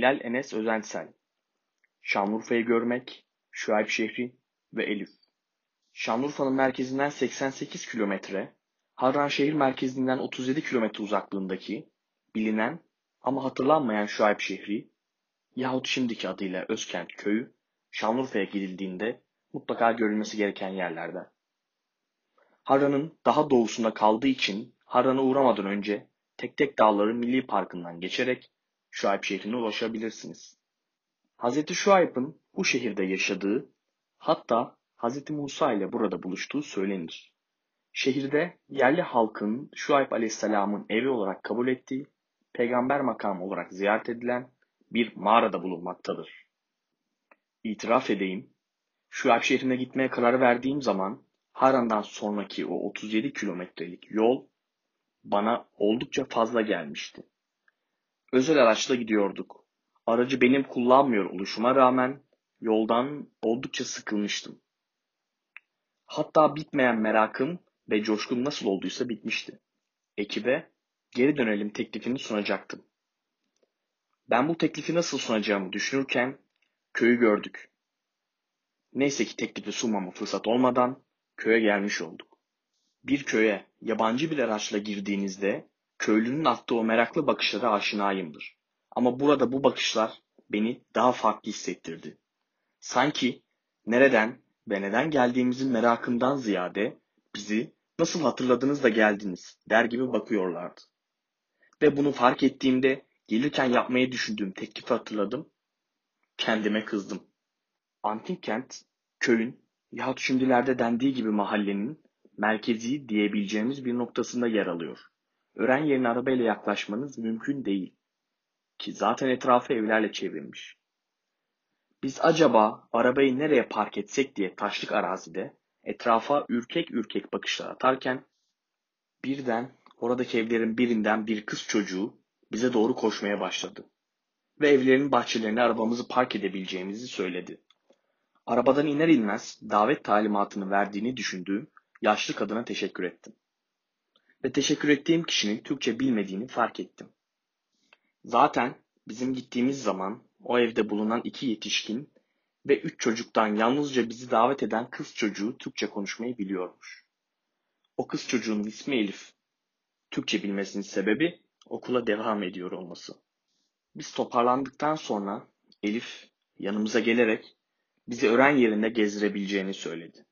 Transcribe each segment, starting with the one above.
Bilal Enes Özensel Şanlıurfa'yı görmek, Şuayb şehri ve Elif. Şanlıurfa'nın merkezinden 88 kilometre, Harran şehir merkezinden 37 kilometre uzaklığındaki bilinen ama hatırlanmayan Şuayb şehri yahut şimdiki adıyla Özkent köyü Şanlıurfa'ya gidildiğinde mutlaka görülmesi gereken yerlerden. Harran'ın daha doğusunda kaldığı için Harran'a uğramadan önce Tek Tek Dağları Milli Parkı'ndan geçerek Şuayb şehrine ulaşabilirsiniz. Hz. Şuayb'ın bu şehirde yaşadığı, hatta Hz. Musa ile burada buluştuğu söylenir. Şehirde yerli halkın Şuayb aleyhisselamın evi olarak kabul ettiği, peygamber makamı olarak ziyaret edilen bir mağarada bulunmaktadır. İtiraf edeyim, Şuayb şehrine gitmeye karar verdiğim zaman Haran'dan sonraki o 37 kilometrelik yol bana oldukça fazla gelmişti. Özel araçla gidiyorduk. Aracı benim kullanmıyor oluşuma rağmen yoldan oldukça sıkılmıştım. Hatta bitmeyen merakım ve coşkum nasıl olduysa bitmişti. Ekibe geri dönelim teklifini sunacaktım. Ben bu teklifi nasıl sunacağımı düşünürken köyü gördük. Neyse ki teklifi sunmama fırsat olmadan köye gelmiş olduk. Bir köye yabancı bir araçla girdiğinizde köylünün attığı o meraklı bakışlara aşinayımdır. Ama burada bu bakışlar beni daha farklı hissettirdi. Sanki nereden ve neden geldiğimizin merakından ziyade bizi nasıl hatırladınız da geldiniz der gibi bakıyorlardı. Ve bunu fark ettiğimde gelirken yapmayı düşündüğüm teklifi hatırladım. Kendime kızdım. Antik kent, köyün yahut şimdilerde dendiği gibi mahallenin merkezi diyebileceğimiz bir noktasında yer alıyor. Ören yerine arabayla yaklaşmanız mümkün değil. Ki zaten etrafı evlerle çevrilmiş. Biz acaba arabayı nereye park etsek diye taşlık arazide etrafa ürkek ürkek bakışlar atarken birden oradaki evlerin birinden bir kız çocuğu bize doğru koşmaya başladı. Ve evlerin bahçelerine arabamızı park edebileceğimizi söyledi. Arabadan iner inmez davet talimatını verdiğini düşündüğüm yaşlı kadına teşekkür ettim. Ve teşekkür ettiğim kişinin Türkçe bilmediğini fark ettim. Zaten bizim gittiğimiz zaman o evde bulunan iki yetişkin ve üç çocuktan yalnızca bizi davet eden kız çocuğu Türkçe konuşmayı biliyormuş. O kız çocuğunun ismi Elif. Türkçe bilmesinin sebebi okula devam ediyor olması. Biz toparlandıktan sonra Elif yanımıza gelerek bizi öğren yerinde gezdirebileceğini söyledi.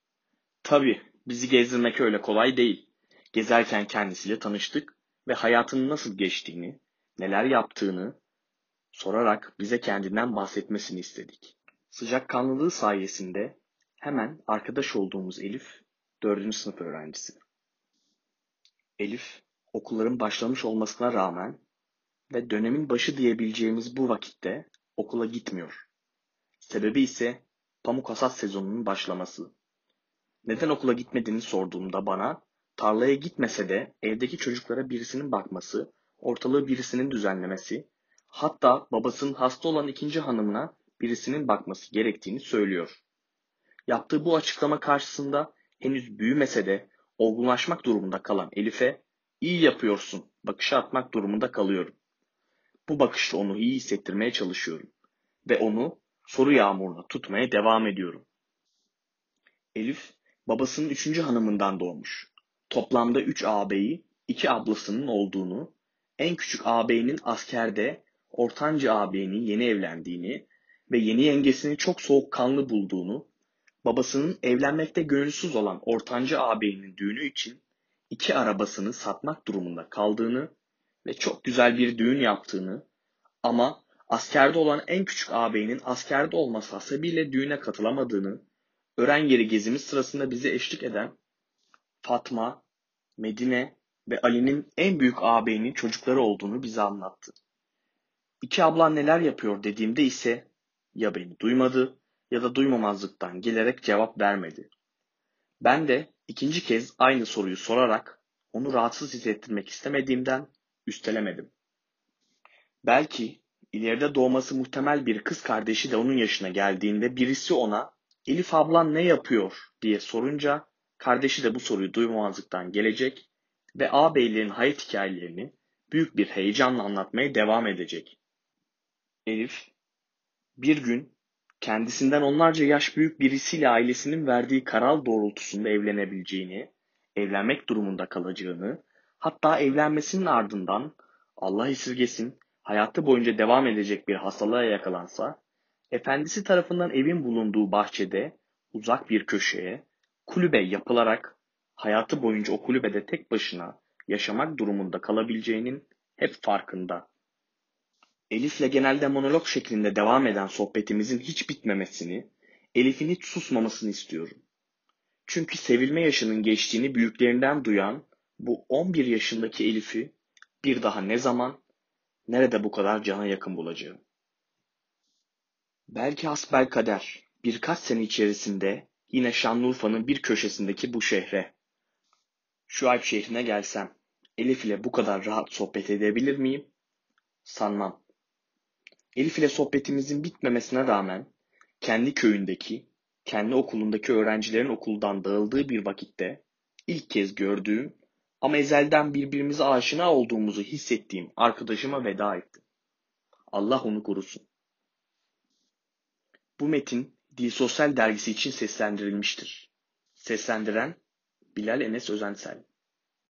Tabi bizi gezdirmek öyle kolay değil. Gezerken kendisiyle tanıştık ve hayatının nasıl geçtiğini, neler yaptığını sorarak bize kendinden bahsetmesini istedik. Sıcakkanlılığı sayesinde hemen arkadaş olduğumuz Elif, dördüncü sınıf öğrencisi. Elif, okulların başlamış olmasına rağmen ve dönemin başı diyebileceğimiz bu vakitte okula gitmiyor. Sebebi ise pamuk hasat sezonunun başlaması. Neden okula gitmediğini sorduğumda bana tarlaya gitmese de evdeki çocuklara birisinin bakması, ortalığı birisinin düzenlemesi, hatta babasının hasta olan ikinci hanımına birisinin bakması gerektiğini söylüyor. Yaptığı bu açıklama karşısında henüz büyümese de olgunlaşmak durumunda kalan Elif'e iyi yapıyorsun bakışı atmak durumunda kalıyorum. Bu bakışla onu iyi hissettirmeye çalışıyorum ve onu soru yağmuruna tutmaya devam ediyorum. Elif babasının üçüncü hanımından doğmuş. Toplamda üç ağabeyi, iki ablasının olduğunu, en küçük ağabeyinin askerde, ortanca ağabeyinin yeni evlendiğini ve yeni yengesini çok soğukkanlı bulduğunu, babasının evlenmekte gönülsüz olan ortanca ağabeyinin düğünü için iki arabasını satmak durumunda kaldığını ve çok güzel bir düğün yaptığını ama askerde olan en küçük ağabeyinin askerde olması hasebiyle düğüne katılamadığını, öğren yeri gezimiz sırasında bize eşlik eden Fatma, Medine ve Ali'nin en büyük ağabeyinin çocukları olduğunu bize anlattı. İki ablan neler yapıyor dediğimde ise ya beni duymadı ya da duymamazlıktan gelerek cevap vermedi. Ben de ikinci kez aynı soruyu sorarak onu rahatsız hissettirmek istemediğimden üstelemedim. Belki ileride doğması muhtemel bir kız kardeşi de onun yaşına geldiğinde birisi ona Elif ablan ne yapıyor diye sorunca kardeşi de bu soruyu duymamazlıktan gelecek ve ağabeylerin hayat hikayelerini büyük bir heyecanla anlatmaya devam edecek. Elif, bir gün kendisinden onlarca yaş büyük birisiyle ailesinin verdiği karar doğrultusunda evlenebileceğini, evlenmek durumunda kalacağını, hatta evlenmesinin ardından Allah esirgesin hayatı boyunca devam edecek bir hastalığa yakalansa, efendisi tarafından evin bulunduğu bahçede uzak bir köşeye kulübe yapılarak hayatı boyunca o kulübede tek başına yaşamak durumunda kalabileceğinin hep farkında. Elif'le genelde monolog şeklinde devam eden sohbetimizin hiç bitmemesini, Elif'in hiç susmamasını istiyorum. Çünkü sevilme yaşının geçtiğini büyüklerinden duyan bu 11 yaşındaki Elif'i bir daha ne zaman, nerede bu kadar cana yakın bulacağım. Belki hasbel kader birkaç sene içerisinde yine Şanlıurfa'nın bir köşesindeki bu şehre, şu Alp şehrine gelsem, Elif ile bu kadar rahat sohbet edebilir miyim? Sanmam. Elif ile sohbetimizin bitmemesine rağmen kendi köyündeki, kendi okulundaki öğrencilerin okuldan dağıldığı bir vakitte ilk kez gördüğüm ama ezelden birbirimize aşina olduğumuzu hissettiğim arkadaşıma veda ettim. Allah onu korusun. Bu metin Dil Sosyal dergisi için seslendirilmiştir. Seslendiren Bilal Enes Özensel